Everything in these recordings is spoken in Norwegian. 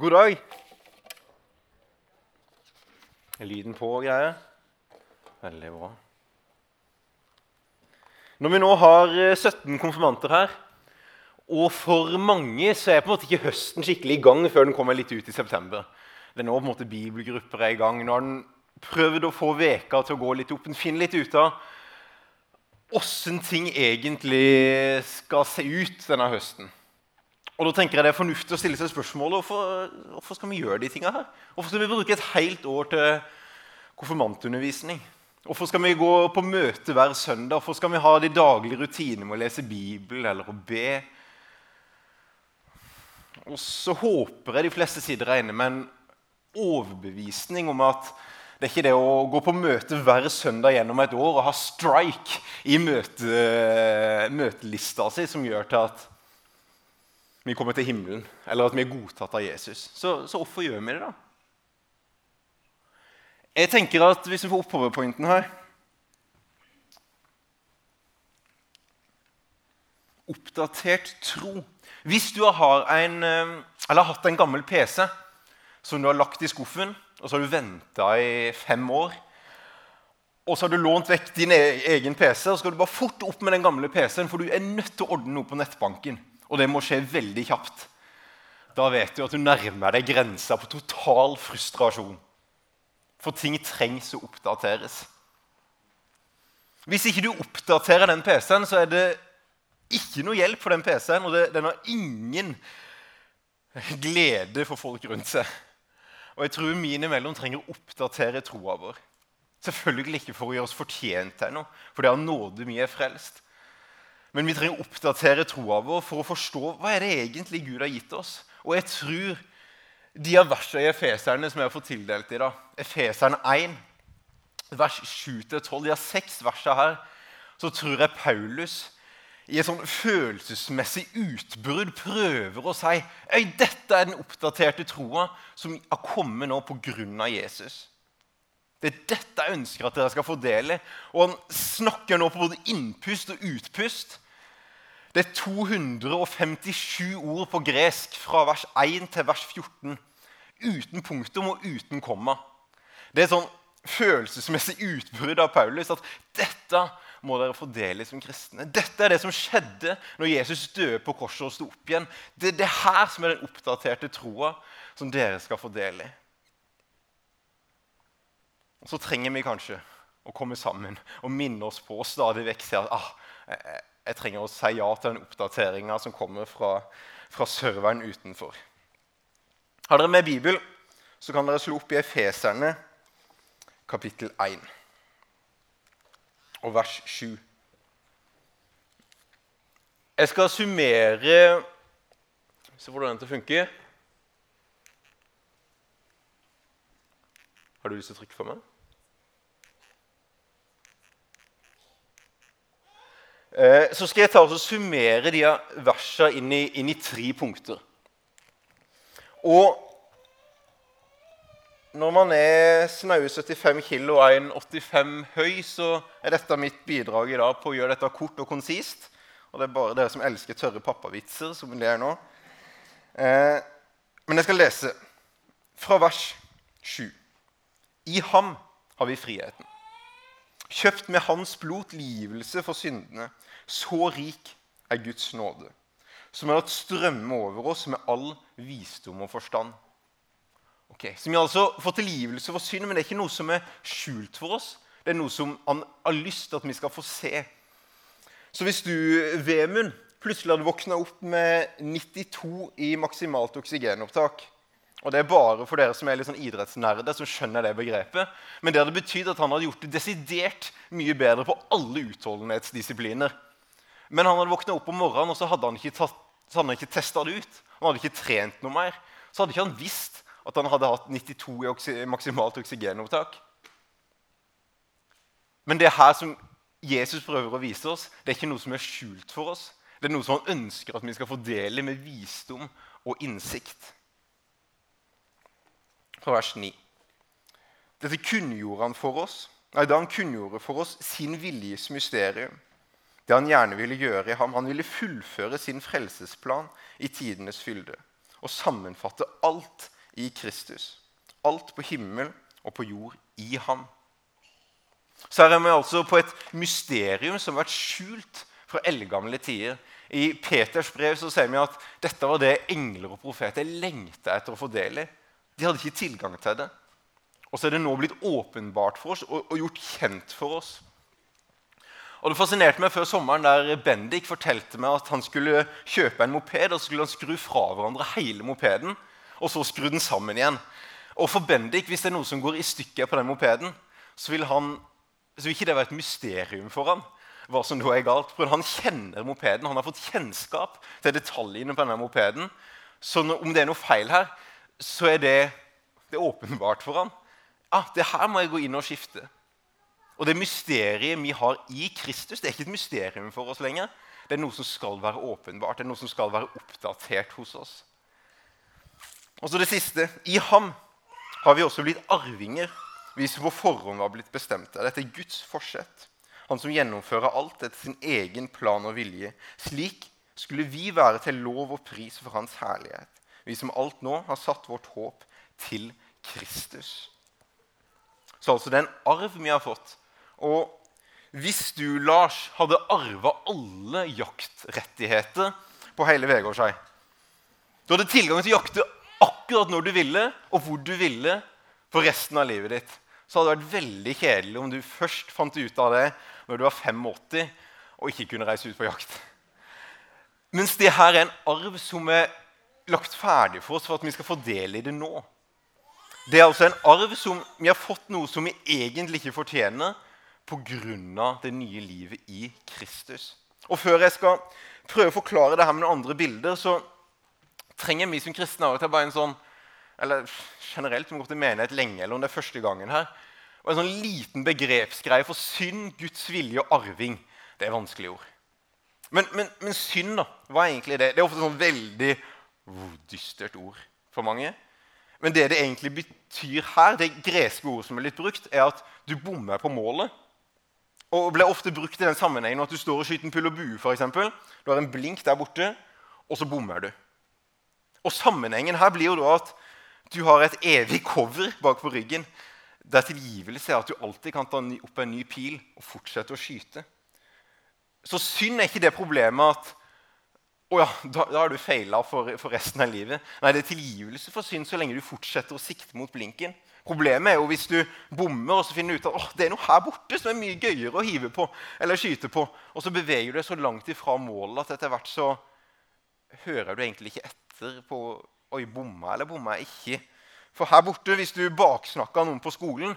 God dag. Er lyden på og greier? Veldig bra. Når vi nå har eh, 17 konfirmanter her, og for mange så er på en måte ikke høsten skikkelig i gang før den kommer litt ut i september. Det er nå på en måte bibelgrupper er i gang. Nå har den prøvd å få veka til å gå litt opp. Den finner litt ut av åssen ting egentlig skal se ut denne høsten. Og da tenker jeg Det er fornuftig å stille seg spørsmålet hvorfor, hvorfor skal vi gjøre de tingene her? Hvorfor skal vi bruke et helt år til konfirmantundervisning? Hvorfor skal vi gå på møte hver søndag? Hvorfor skal vi ha de daglige rutinene med å lese Bibelen eller å be? Og så håper jeg de fleste sider regner med en overbevisning om at det er ikke det å gå på møte hver søndag gjennom et år og ha strike i møte, møtelista si som gjør til at vi kommer til himmelen, eller at vi er godtatt av Jesus. Så, så hvorfor gjør vi det, da? Jeg tenker at Hvis vi får opp powerpointen her Oppdatert tro. Hvis du har, en, har hatt en gammel PC som du har lagt i skuffen, og så har du venta i fem år og så har du lånt vekk din e- egen PC, og så skal du bare fort opp med den gamle PC-en, for du er nødt til å ordne noe på nettbanken. Og det må skje veldig kjapt. Da vet du at du nærmer deg grensa på total frustrasjon. For ting trengs å oppdateres. Hvis ikke du oppdaterer den PC-en, så er det ikke noe hjelp for den PC-en, og det, den har ingen glede for folk rundt seg. Og jeg tror vi innimellom trenger å oppdatere troa vår. Selvfølgelig ikke for å gjøre oss fortjent til noe, for det er av nåde vi frelst. Men vi trenger å oppdatere troa vår for å forstå hva er det egentlig Gud har gitt oss. Og jeg tror de av versene i Efeserne som jeg har fått tildelt i dag, Efeserne 1, vers 7-12, de har seks verser her, så tror jeg Paulus i et sånn følelsesmessig utbrudd prøver å si Øy, dette er den oppdaterte troa som har kommet nå pga. Jesus. Det er dette jeg ønsker at dere skal fordele. Og han snakker nå på både innpust og utpust. Det er 257 ord på gresk fra vers 1 til vers 14. Uten punktum og uten komma. Det er et sånn følelsesmessig utbrudd av Paulus at dette må dere fordele som kristne. Dette er det som skjedde når Jesus døde på korset og sto opp igjen. Det er det her som er den oppdaterte troa som dere skal fordele. i. Og så trenger vi kanskje å komme sammen og minne oss på stadig vekk si at ah, jeg, trenger å si ja til den oppdateringa som kommer fra, fra serveren utenfor. Har dere med Bibel, så kan dere slå opp i Efeserne kapittel 1 og vers 7. Jeg skal summere Se hvordan dette funker. Har du lyst til å trykke for meg? Så skal jeg ta og summere de versene inn i, inn i tre punkter. Og når man er snaue 75 kg og 1,85 høy, så er dette mitt bidrag i dag på å gjøre dette kort og konsist. Og det er bare dere som elsker tørre pappavitser, som det er nå. Eh, men jeg skal lese fra vers 7. I ham har vi friheten kjøpt med hans blod livelse for syndene. Så rik er Guds nåde, som har latt strømme over oss med all visdom og forstand. Okay, så vi har altså fått tilgivelse for synd, men det er ikke noe som er skjult for oss. Det er noe som han har lyst til at vi skal få se. Så hvis du, Vemund, plutselig hadde våkna opp med 92 i maksimalt oksygenopptak og Det er bare for dere som er litt sånn idrettsnerder, som skjønner det begrepet. Men det hadde betydd at han hadde gjort det desidert mye bedre på alle utholdenhetsdisipliner. Men han hadde våkna opp om morgenen og så hadde han ikke, tatt, ikke testa det ut. Han hadde ikke trent noe mer. Så hadde ikke han visst at han hadde hatt 92 i oksy maksimalt oksygenopptak. Men det her som Jesus prøver å vise oss, det er ikke noe som er skjult for oss. Det er noe som han ønsker at vi skal fordele med visdom og innsikt fra vers 9. Dette kunngjorde han for oss, nei, da han kunngjorde for oss sin viljes mysterium. Det han gjerne ville gjøre i ham. Han ville fullføre sin frelsesplan i tidenes fylde. og sammenfatte alt i Kristus. Alt på himmel og på jord i ham. Så her er vi altså på et mysterium som har vært skjult fra eldgamle tider. I Peters brev så sier vi at dette var det engler og profeter lengta etter å få del i. De hadde ikke tilgang til det. Og så er det nå blitt åpenbart for oss og, og gjort kjent for oss. Og Det fascinerte meg før sommeren der Bendik fortalte meg at han skulle kjøpe en moped og så skulle han skru fra hverandre hele mopeden, og så skru den sammen igjen. Og for Bendik, hvis det er noe som går i stykker på den mopeden, så vil, han, så vil ikke det være et mysterium for han hva som da er galt. For han kjenner mopeden, han har fått kjennskap til detaljene på denne mopeden. Så om det er noe feil her, så er det, det er åpenbart for ham. Ah, det her må jeg gå inn og skifte. Og det mysteriet vi har i Kristus, det er ikke et mysterium for oss lenger. Det er noe som skal være åpenbart, det er noe som skal være oppdatert hos oss. Og så det siste. I ham har vi også blitt arvinger, vi som på forhånd var blitt bestemt av. Dette er Guds forsett. Han som gjennomfører alt etter sin egen plan og vilje. Slik skulle vi være til lov og pris for Hans herlighet. Vi som alt nå har satt vårt håp til Kristus. Så altså det er en arv vi har fått. Og hvis du, Lars, hadde arva alle jaktrettigheter på hele Vegårshei Du hadde tilgang til å jakte akkurat når du ville, og hvor du ville for resten av livet ditt. Så hadde det vært veldig kjedelig om du først fant ut av det når du var 85 og ikke kunne reise ut på jakt. Mens det her er en arv som er lagt ferdig for oss for at vi skal få del i det nå. Det er altså en arv som vi har fått noe som vi egentlig ikke fortjener pga. det nye livet i Kristus. Og Før jeg skal prøve å forklare det her med noen andre bilder, så trenger vi som kristne av og til bare en sånn eller generelt, vi går til menighet lenge, eller om det er første gangen her, og en sånn liten begrepsgreie for synd, Guds vilje og arving. Det er vanskelige ord. Men, men, men synd, da? Hva er egentlig det? Det er ofte sånn veldig dystert ord for mange. Men det det egentlig betyr her, det greske ordet som er litt brukt, er at du bommer på målet. Og ble ofte brukt i den sammenhengen at du står og skyter en pil og bue. Eksempel. du har en blink der borte, og så bommer du. Og Sammenhengen her blir jo da at du har et evig cover bak på ryggen. Der tilgivelse er at du alltid kan ta opp en ny pil og fortsette å skyte. Så synd er ikke det problemet at å ja, da, da har du feila for, for, resten av livet. Nei, det er tilgivelse for synd så lenge du fortsetter å sikte mot blinken. Problemet er jo hvis du bommer og så finner du ut at oh, det er noe her borte som er mye gøyere å hive på eller skyte på, og så beveger du deg så langt ifra målet at etter hvert så hører du egentlig ikke etter på Oi, bomma eller bomma jeg ikke? For her borte, hvis du baksnakka noen på skolen,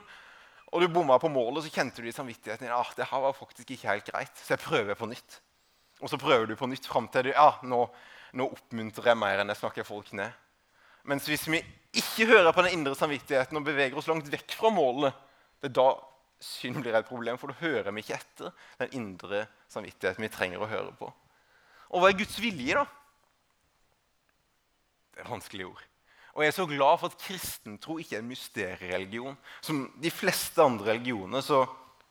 og du bomma på målet, så kjente du i samvittigheten din, ah, det her var faktisk ikke helt greit, så jeg prøver på nytt. Og så prøver du på nytt fram til du, ja, nå, nå oppmuntrer jeg mer enn jeg snakker folk ned. Mens hvis vi ikke hører på den indre samvittigheten og beveger oss langt vekk fra målet, det er da synd blir et problem, for da hører vi ikke etter den indre samvittigheten vi trenger å høre på. Og hva er Guds vilje, da? Det er vanskelige ord. Og jeg er så glad for at kristentro ikke er en mysteriereligion. Som de fleste andre religioner så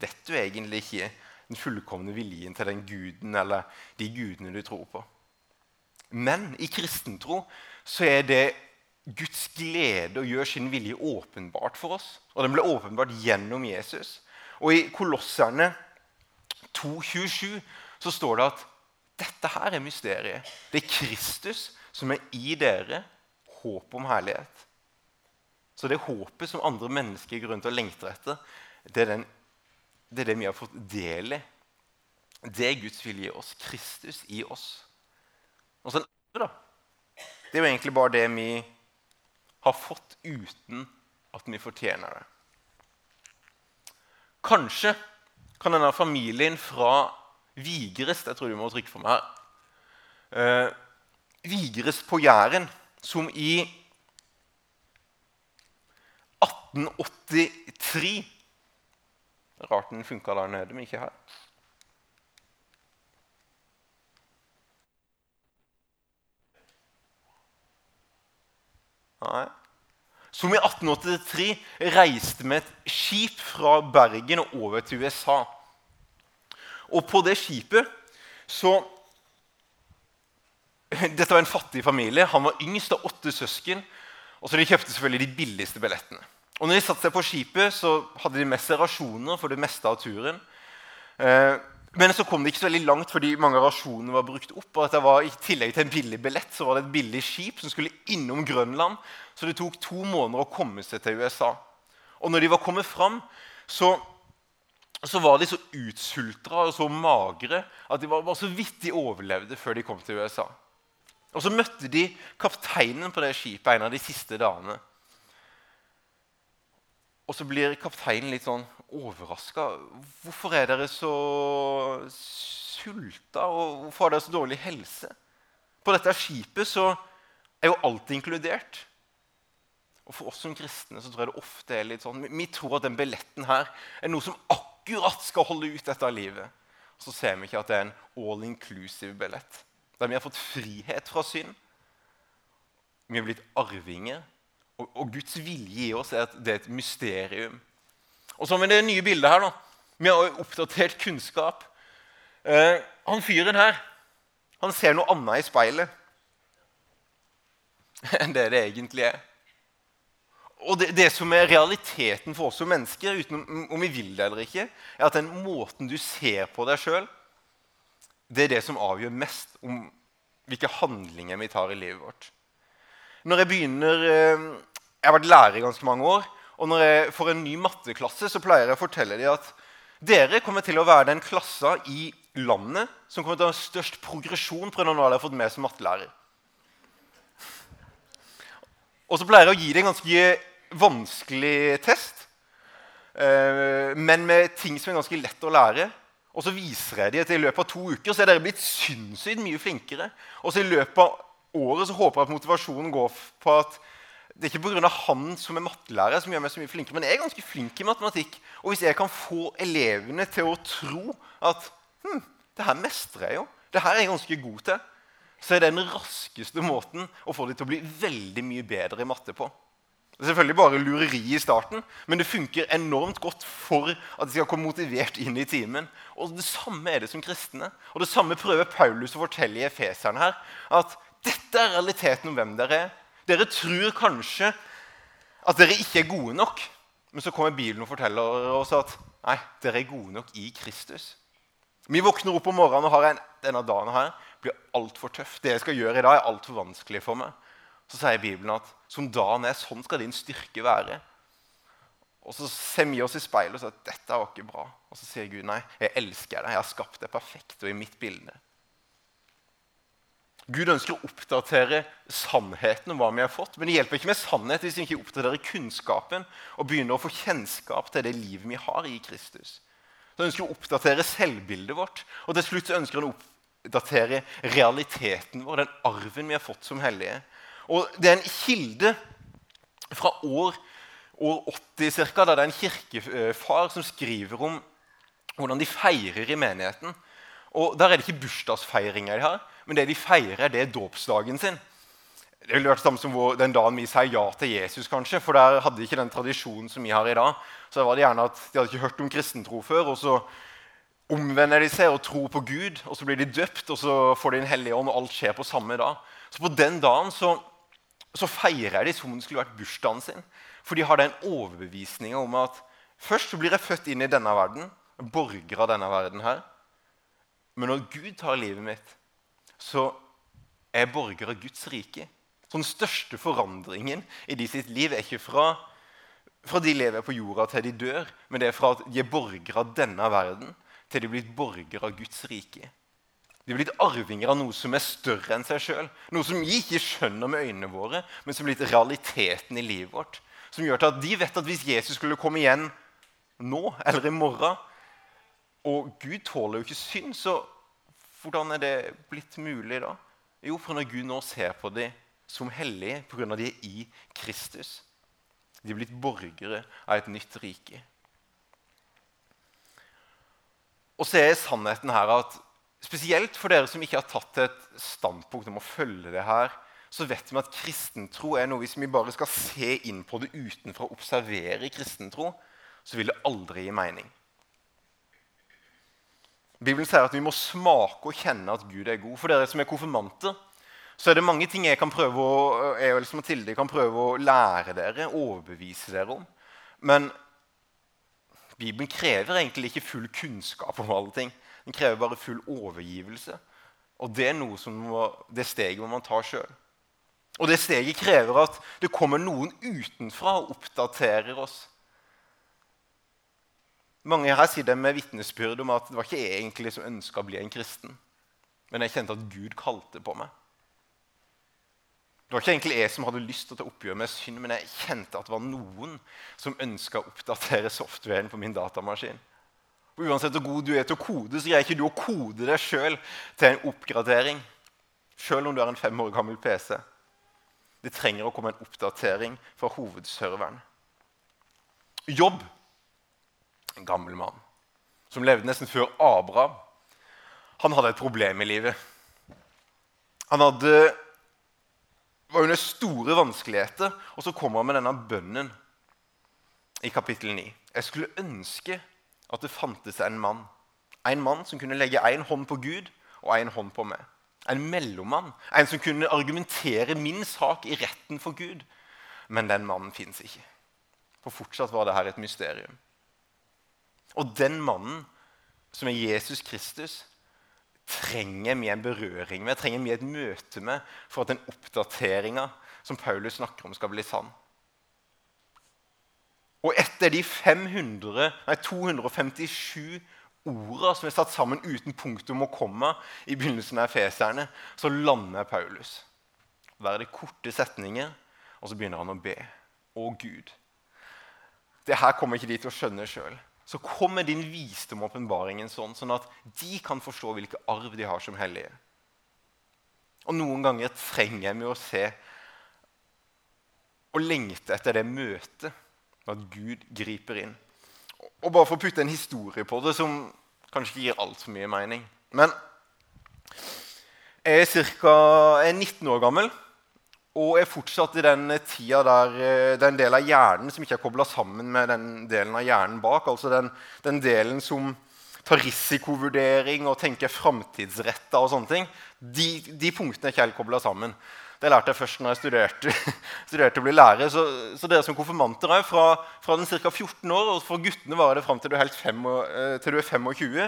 vet du egentlig ikke den fullkomne viljen til den guden eller de gudene du tror på. Men i kristentro så er det Guds glede å gjøre sin vilje åpenbart for oss. Og den ble åpenbart gjennom Jesus. Og i Kolosserne 2,27 så står det at dette her er mysteriet. Det er Kristus som er i dere, håp om herlighet. Så det håpet som andre mennesker går rundt og lengter etter, det er den det er det vi har fått del i. Det er Guds vilje i oss. Kristus i oss. Og så den andre, da. Det er jo egentlig bare det vi har fått uten at vi fortjener det. Kanskje kan denne familien fra Vigrest Jeg tror du må trykke for meg her. Uh, Vigrest på Jæren, som i 1883 Rart den funka der nede, men ikke her. Nei. Som i 1883 reiste med et skip fra Bergen og over til USA. Og på det skipet så Dette var en fattig familie. Han var yngst av åtte søsken. Og så De kjøpte selvfølgelig de billigste billettene. Og når de satte seg på skipet, så hadde de med seg rasjoner for det meste av turen. Eh, men så kom det ikke så veldig langt fordi mange av rasjonene var brukt opp. og at det var I tillegg til en billig billett så var det et billig skip som skulle innom Grønland. Så det tok to måneder å komme seg til USA. Og når de var kommet fram, så, så var de så utsultra og så magre at de var bare så vidt de overlevde før de kom til USA. Og så møtte de kapteinen på det skipet en av de siste dagene. Og så blir kapteinen litt sånn overraska. 'Hvorfor er dere så sulta, og hvorfor har dere så dårlig helse?' På dette skipet så er jo alt inkludert. Og For oss som kristne så tror jeg det ofte er litt sånn Vi tror at den billetten her er noe som akkurat skal holde ut dette livet. Så ser vi ikke at det er en all inclusive billett. Der vi har fått frihet fra synd. Vi har blitt arvinger. Og, og Guds vilje i oss er at det er et mysterium. Og så har vi det nye bildet her. da. Vi har oppdatert kunnskap. Eh, han fyren her han ser noe annet i speilet enn det det egentlig er. Og det, det, som er realiteten for oss som mennesker, uten om vi vil det eller ikke, er at den måten du ser på deg sjøl, det er det som avgjør mest om hvilke handlinger vi tar i livet vårt. Når Jeg begynner, eh, jeg har vært lærer i ganske mange år. og Når jeg får en ny matteklasse, så pleier jeg å fortelle dem at dere kommer til å være den klassa i landet som kommer til å ha størst progresjon fra når dere har fått med som mattelærer. Og så pleier jeg å gi dem en ganske vanskelig test, eh, men med ting som er ganske lett å lære. Og så viser jeg dem at i løpet av to uker så er dere blitt sinnssykt mye flinkere. Og så i løpet av året så håper jeg at motivasjonen går på at det er ikke pga. han som er mattelærer, som gjør meg så mye flinkere, men jeg er ganske flink i matematikk. Og hvis jeg kan få elevene til å tro at hm, det her mestrer jeg jo, det her er jeg ganske god til, så er det den raskeste måten å få dem til å bli veldig mye bedre i matte på. Det er selvfølgelig bare lureri i starten, men det funker enormt godt for at de skal komme motivert inn i timen. Og Det samme er det som kristne. Og Det samme prøver Paulus å fortelle i Efeseren her. At dette er realiteten om hvem dere er. Dere tror kanskje at dere ikke er gode nok. Men så kommer Bibelen og forteller oss at nei, dere er gode nok i Kristus. Vi våkner opp om morgenen og har en, denne dagen her blir altfor tøff. Det jeg skal gjøre i dag, er altfor vanskelig for meg. Så sier Bibelen at som dagen er, sånn skal din styrke være. Og så ser vi oss i speilet og sier at dette var ikke bra. Og så sier Gud nei, jeg elsker deg. Jeg har skapt deg perfekt og i mitt bilde. Gud ønsker å oppdatere sannheten om hva vi har fått. Men det hjelper ikke med sannhet hvis vi ikke oppdaterer kunnskapen og begynner å få kjennskap til det livet vi har i Kristus. Så ønsker å oppdatere selvbildet vårt. Og til slutt ønsker han å oppdatere realiteten vår, den arven vi har fått som hellige. Og Det er en kilde fra år, år 80 cirka, da det er en kirkefar som skriver om hvordan de feirer i menigheten. Og Der er det ikke bursdagsfeiringer de har, men det de feirer, det er dåpsdagen sin. Det ville vært samme som den dagen vi sier ja til Jesus, kanskje. For der hadde de ikke den tradisjonen som vi har i dag. Så da var det gjerne at De hadde ikke hørt om kristentro før. og så omvender de seg og tror på Gud. og Så blir de døpt, og så får de en hellig ånd, og alt skjer på samme dag. Så på den dagen så så feirer de som om det skulle vært bursdagen sin. For de har den overbevisninga om at først så blir jeg født inn i denne verden, borger av denne verden her. Men når Gud tar livet mitt, så er borgere Guds rike. Så den største forandringen i de sitt liv er ikke fra, fra de lever på jorda til de dør, men det er fra at de er borgere av denne verden til de er blitt borgere av Guds rike. De er blitt arvinger av noe som er større enn seg sjøl. Noe som vi ikke skjønner med øynene våre, men som er blitt realiteten i livet vårt. Som gjør til at De vet at hvis Jesus skulle komme igjen nå eller i morgen Og Gud tåler jo ikke synd, så hvordan er det blitt mulig da? Jo, for når Gud nå ser på dem som hellige pga. de er i Kristus. De er blitt borgere av et nytt rike. Og så er sannheten her at Spesielt for dere som ikke har tatt et standpunkt om å følge det her, så vet vi at kristentro er noe hvis vi bare skal se inn på det utenfra og observere kristentro, så vil det aldri gi mening. Bibelen sier at vi må smake og kjenne at Gud er god. For dere som er konfirmanter, så er det mange ting jeg kan prøve å, jeg og Mathilde kan prøve å lære dere, overbevise dere om. Men Bibelen krever egentlig ikke full kunnskap om alle ting. Den krever bare full overgivelse. Og det er noe som må, det steget må man ta sjøl. Og det steget krever at det kommer noen utenfra og oppdaterer oss. Mange her sitter med vitnesbyrd om at det var ikke jeg egentlig som ønska å bli en kristen. Men jeg kjente at Gud kalte på meg. Det var ikke egentlig jeg som hadde lyst til å ta oppgjør med synd, men jeg kjente at det var noen som ønska å oppdatere softwaren på min datamaskin. Og Uansett hvor god du er til å kode, så greier ikke du å kode deg sjøl til en oppgradering. Sjøl om du har en fem år gammel PC. Det trenger å komme en oppdatering fra hovedserveren. Jobb, en gammel mann som levde nesten før Abraham, han hadde et problem i livet. Han hadde, var under store vanskeligheter, og så kommer han med denne bønnen i kapittel 9. Jeg skulle ønske at det fantes en mann. En mann som kunne legge én hånd på Gud og én hånd på meg. En mellommann. En som kunne argumentere min sak i retten for Gud. Men den mannen fins ikke. For fortsatt var det her et mysterium. Og den mannen, som er Jesus Kristus, trenger vi en berøring med, trenger vi et møte med for at den oppdateringa som Paulus snakker om, skal bli sann. Og etter de 500, nei, 257 orda som er satt sammen uten punktum og komma i begynnelsen av Efeserne, så lander Paulus. Der er det korte setninger, og så begynner han å be. Å, Gud. Det her kommer ikke de til å skjønne sjøl. Så kommer din visdom og åpenbaringen sånn, sånn at de kan forstå hvilke arv de har som hellige. Og noen ganger trenger vi å se og lengte etter det møtet at Gud griper inn. Og bare for å putte en historie på det som kanskje ikke gir altfor mye mening. Men jeg er ca. 19 år gammel og er fortsatt i den tida der eh, det er en del av hjernen som ikke er kobla sammen med den delen av hjernen bak. Altså den, den delen som tar risikovurdering og tenker framtidsretta og sånne ting. De, de punktene er ikke helt kobla sammen. Det lærte jeg først når jeg studerte, studerte å bli lærer. Så, så dere som konfirmanter er fra, fra den ca. 14 år, og for guttene varer det fram til, eh, til, du er 25,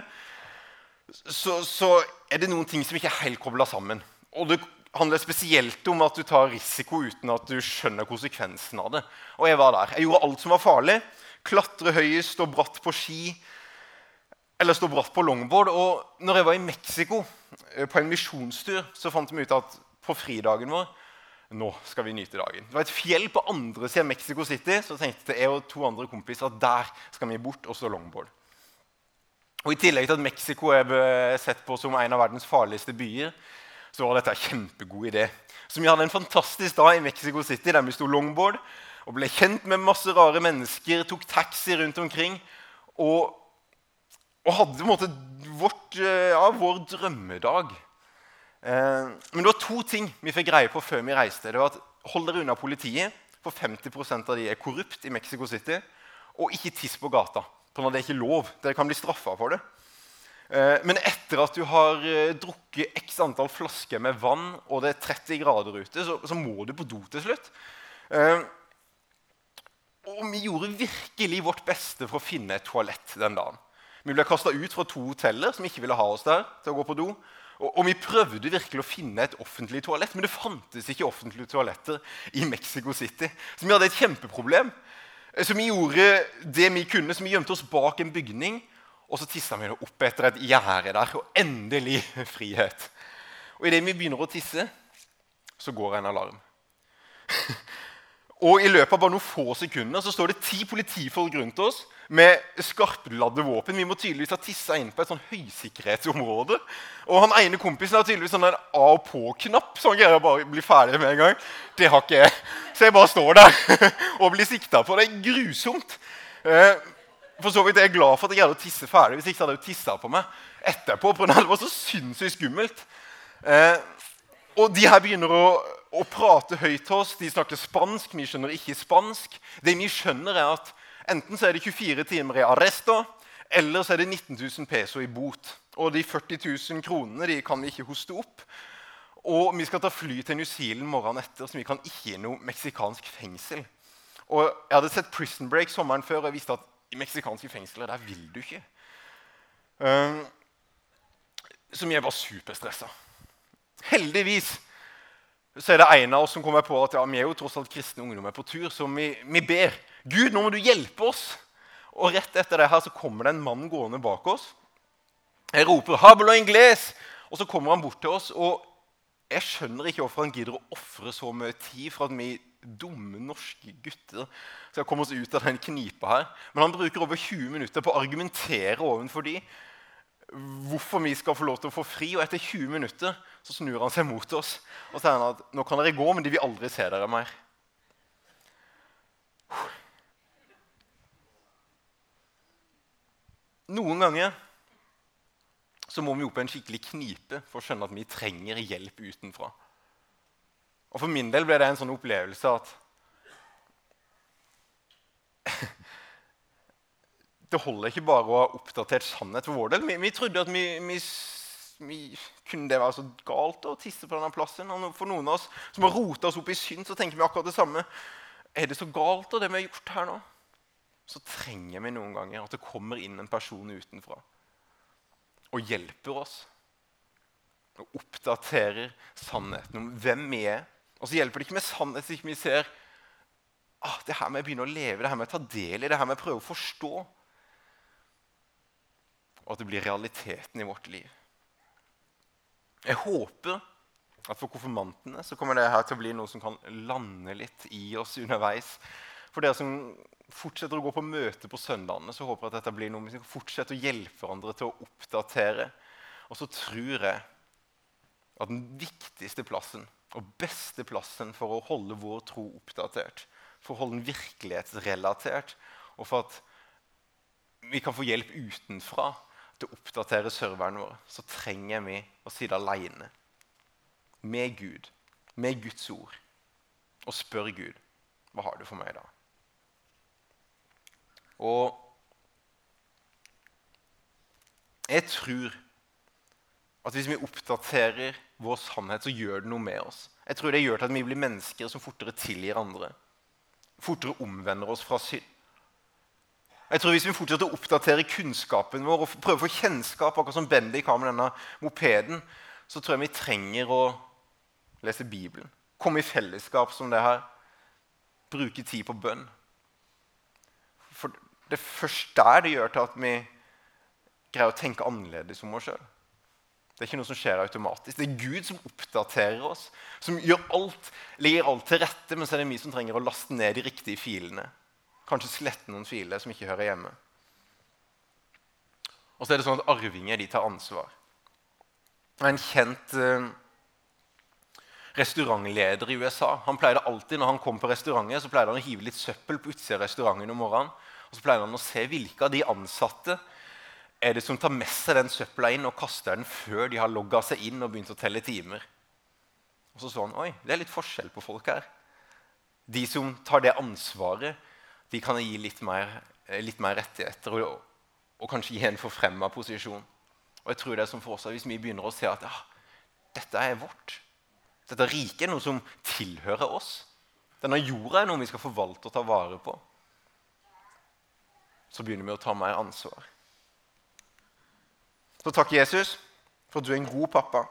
så, så, er det noen ting som ikke er helt kobla sammen. Og det handler spesielt om at du tar risiko uten at du skjønner konsekvensen av det. Og jeg var der. Jeg gjorde alt som var farlig. Klatre høyest, stå bratt på ski eller stå bratt på longboard. Og når jeg var i Mexico eh, på en misjonstur, så fant vi ut at på fridagen vår nå skal vi nyte dagen. Det var et fjell på andre siden av Mexico City. Så tenkte jeg og to andre kompiser at der skal vi bort og stå longboard. Og I tillegg til at Mexico er sett på som en av verdens farligste byer, så var dette en kjempegod idé. Så vi hadde en fantastisk dag i Mexico City der vi sto longboard og ble kjent med masse rare mennesker, tok taxi rundt omkring og, og hadde måte vårt, ja, vår drømmedag. Eh, men det var to ting vi fikk greie på før vi reiste. Det var at Hold dere unna politiet, for 50% av de er korrupt i Mexico City. Og ikke tiss på gata, for det er ikke lov. Dere kan bli straffa for det. Eh, men etter at du har eh, drukket x antall flasker med vann, og det er 30 grader ute, så, så må du på do til slutt. Og vi gjorde virkelig vårt beste for å finne et toalett den dagen. Vi ble kasta ut fra to hoteller som ikke ville ha oss der til å gå på do. Og, og, vi prøvde virkelig å finne et offentlig toalett, men det fantes ikke offentlige toaletter i Mexico City. Så vi hadde et kjempeproblem. Så vi gjorde det vi kunne, så vi gjemte oss bak en bygning. Og så tisser vi opp etter et gjerde der. Og endelig frihet. Og idet vi begynner å tisse, så går en alarm. Og I løpet av bare noen få sekunder så står det ti politifolk rundt oss med skarpladde våpen. Vi må tydeligvis ha tissa inn på et sånn høysikkerhetsområde. Og han ene kompisen har tydeligvis sånn en av og på-knapp. så han greier å bare bli ferdig med en gang. Det har ikke jeg. Så jeg bare står der og blir sikta på. Det er grusomt. For så vidt er jeg glad for at jeg greide å tisse ferdig. Hvis ikke hadde jeg tissa på meg etterpå. For det var så sinnssykt skummelt. Eh, og de her begynner å å, prate høyt til oss. De snakker spansk, vi skjønner ikke spansk. Det vi skjønner er at Enten så er det 24 timer i arresto, eller så er det 19 000 peso i bot. Og de 40 000 kronene de kan vi ikke hoste opp. Og vi skal ta fly til New Zealand morgenen etter, så vi kan ikke i noe meksikansk fengsel. Og Jeg hadde sett Prison Break sommeren før, og jeg visste at i meksikanske fengsler der vil du ikke. Som jeg var superstressa. Heldigvis så er det en av oss som kommer på at ja, vi er jo tross alt kristne ungdommer på tur, så vi, vi ber. Gud, nå må du hjelpe oss! Og rett etter det her så kommer det en mann gående bak oss. Jeg roper 'Hablo ingles!' Og så kommer han bort til oss. og Jeg skjønner ikke hvorfor han gidder å ofre så mye tid for at vi dumme norske gutter skal komme oss ut av den knipa her. Men han bruker over 20 minutter på å argumentere overfor de hvorfor vi skal få lov til å få fri. Og etter 20 minutter så snur han seg mot oss og sier at nå kan dere gå, men de vil aldri se dere mer. Noen ganger så må vi opp i en skikkelig knipe for å skjønne at vi trenger hjelp utenfra. Og For min del ble det en sånn opplevelse at Det holder ikke bare å ha oppdatert sannhet for vår del. Vi, vi trodde at vi, vi, vi, kunne det være så galt å tisse på denne plassen. Og for noen av oss som har rota oss opp i synd, så tenker vi akkurat det samme. Er det så galt, det vi har gjort her nå? Så trenger vi noen ganger at det kommer inn en person utenfra og hjelper oss. Og oppdaterer sannheten om hvem vi er. Og så hjelper det ikke med sannhet hvis vi ser ah, det her med å begynne å leve, det her med å ta del i, det her med å prøve å forstå. Og at det blir realiteten i vårt liv. Jeg håper at for konfirmantene så kommer det her til å bli noe som kan lande litt i oss underveis. For dere som fortsetter å gå på møte på søndagene, så håper jeg at dette blir noe vi skal fortsette å hjelpe hverandre til å oppdatere. Og så tror jeg at den viktigste plassen og beste plassen for å holde vår tro oppdatert, for å holde den virkelighetsrelatert, og for at vi kan få hjelp utenfra til å oppdatere serveren vår, så trenger vi å sitte alene med Gud, med Guds ord, og spørre Gud hva har du for meg da? Og jeg tror at hvis vi oppdaterer vår sannhet, så gjør det noe med oss. Jeg tror det gjør til at vi blir mennesker som fortere tilgir andre. Fortere omvender oss fra synd. Jeg tror Hvis vi fortsetter å oppdatere kunnskapen vår og prøve å få kjennskap, akkurat som Bendik har med denne mopeden, så tror jeg vi trenger å lese Bibelen. Komme i fellesskap som det her. Bruke tid på bønn. For det er først der det gjør til at vi greier å tenke annerledes om oss sjøl. Det er ikke noe som skjer automatisk. Det er Gud som oppdaterer oss, som gjør alt, legger alt til rette, men så er det vi som trenger å laste ned de riktige filene. Kanskje slette noen filer som ikke hører hjemme. Og så er det sånn at arvinger de tar ansvar. En kjent eh, restaurantleder i USA han pleide alltid, Når han kom på restauranter, så pleide han å hive litt søppel på utsida av restauranten om morgenen. Og så pleide han å se hvilke av de ansatte er det som tar med seg den søpla inn og kaster den før de har logga seg inn og begynt å telle timer. Og så så han oi, det er litt forskjell på folk her. De som tar det ansvaret, de kan gi litt mer, eh, litt mer rettigheter og, og, kanskje gi en forfremma posisjon. Og jeg tror det er som for oss, Hvis vi begynner å se at ja, dette er vårt, dette riket er noe som tilhører oss, denne jorda er noe vi skal forvalte og ta vare på, så begynner vi å ta mer ansvar. Så takk, Jesus, for at du er en god pappa.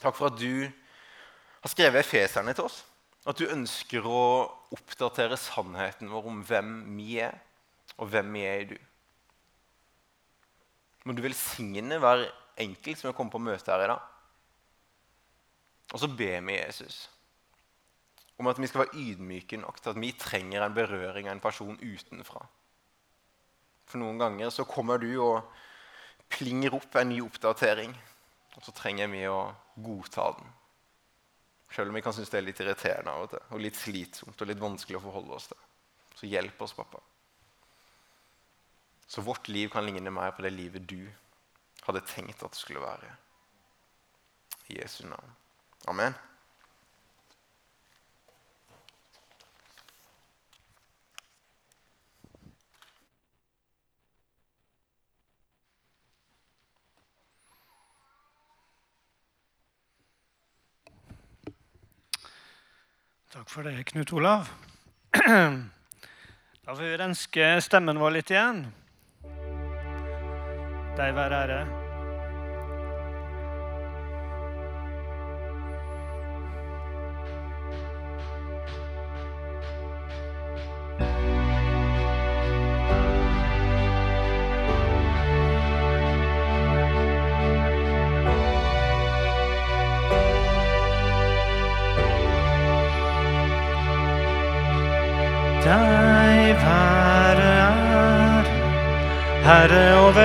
Takk for at du har skrevet Efeserne til oss. At du ønsker å oppdatere sannheten vår om hvem vi er, og hvem vi er i du. Må du velsigne hver enkelt som er kommet på møte her i dag. Og så ber vi Jesus om at vi skal være ydmyke nok til at vi trenger en berøring av en person utenfra. For noen ganger så kommer du og plinger opp en ny oppdatering. Og så trenger vi å godta den. Selv om vi kan synes det er litt irriterende av og til, og litt slitsomt og litt vanskelig å forholde oss til. Så hjelp oss, pappa. Så vårt liv kan ligne mer på det livet du hadde tenkt at det skulle være. I Jesu navn. Amen. Takk for det, Knut Olav. Da får vi renske stemmen vår litt igjen. Deg være ære.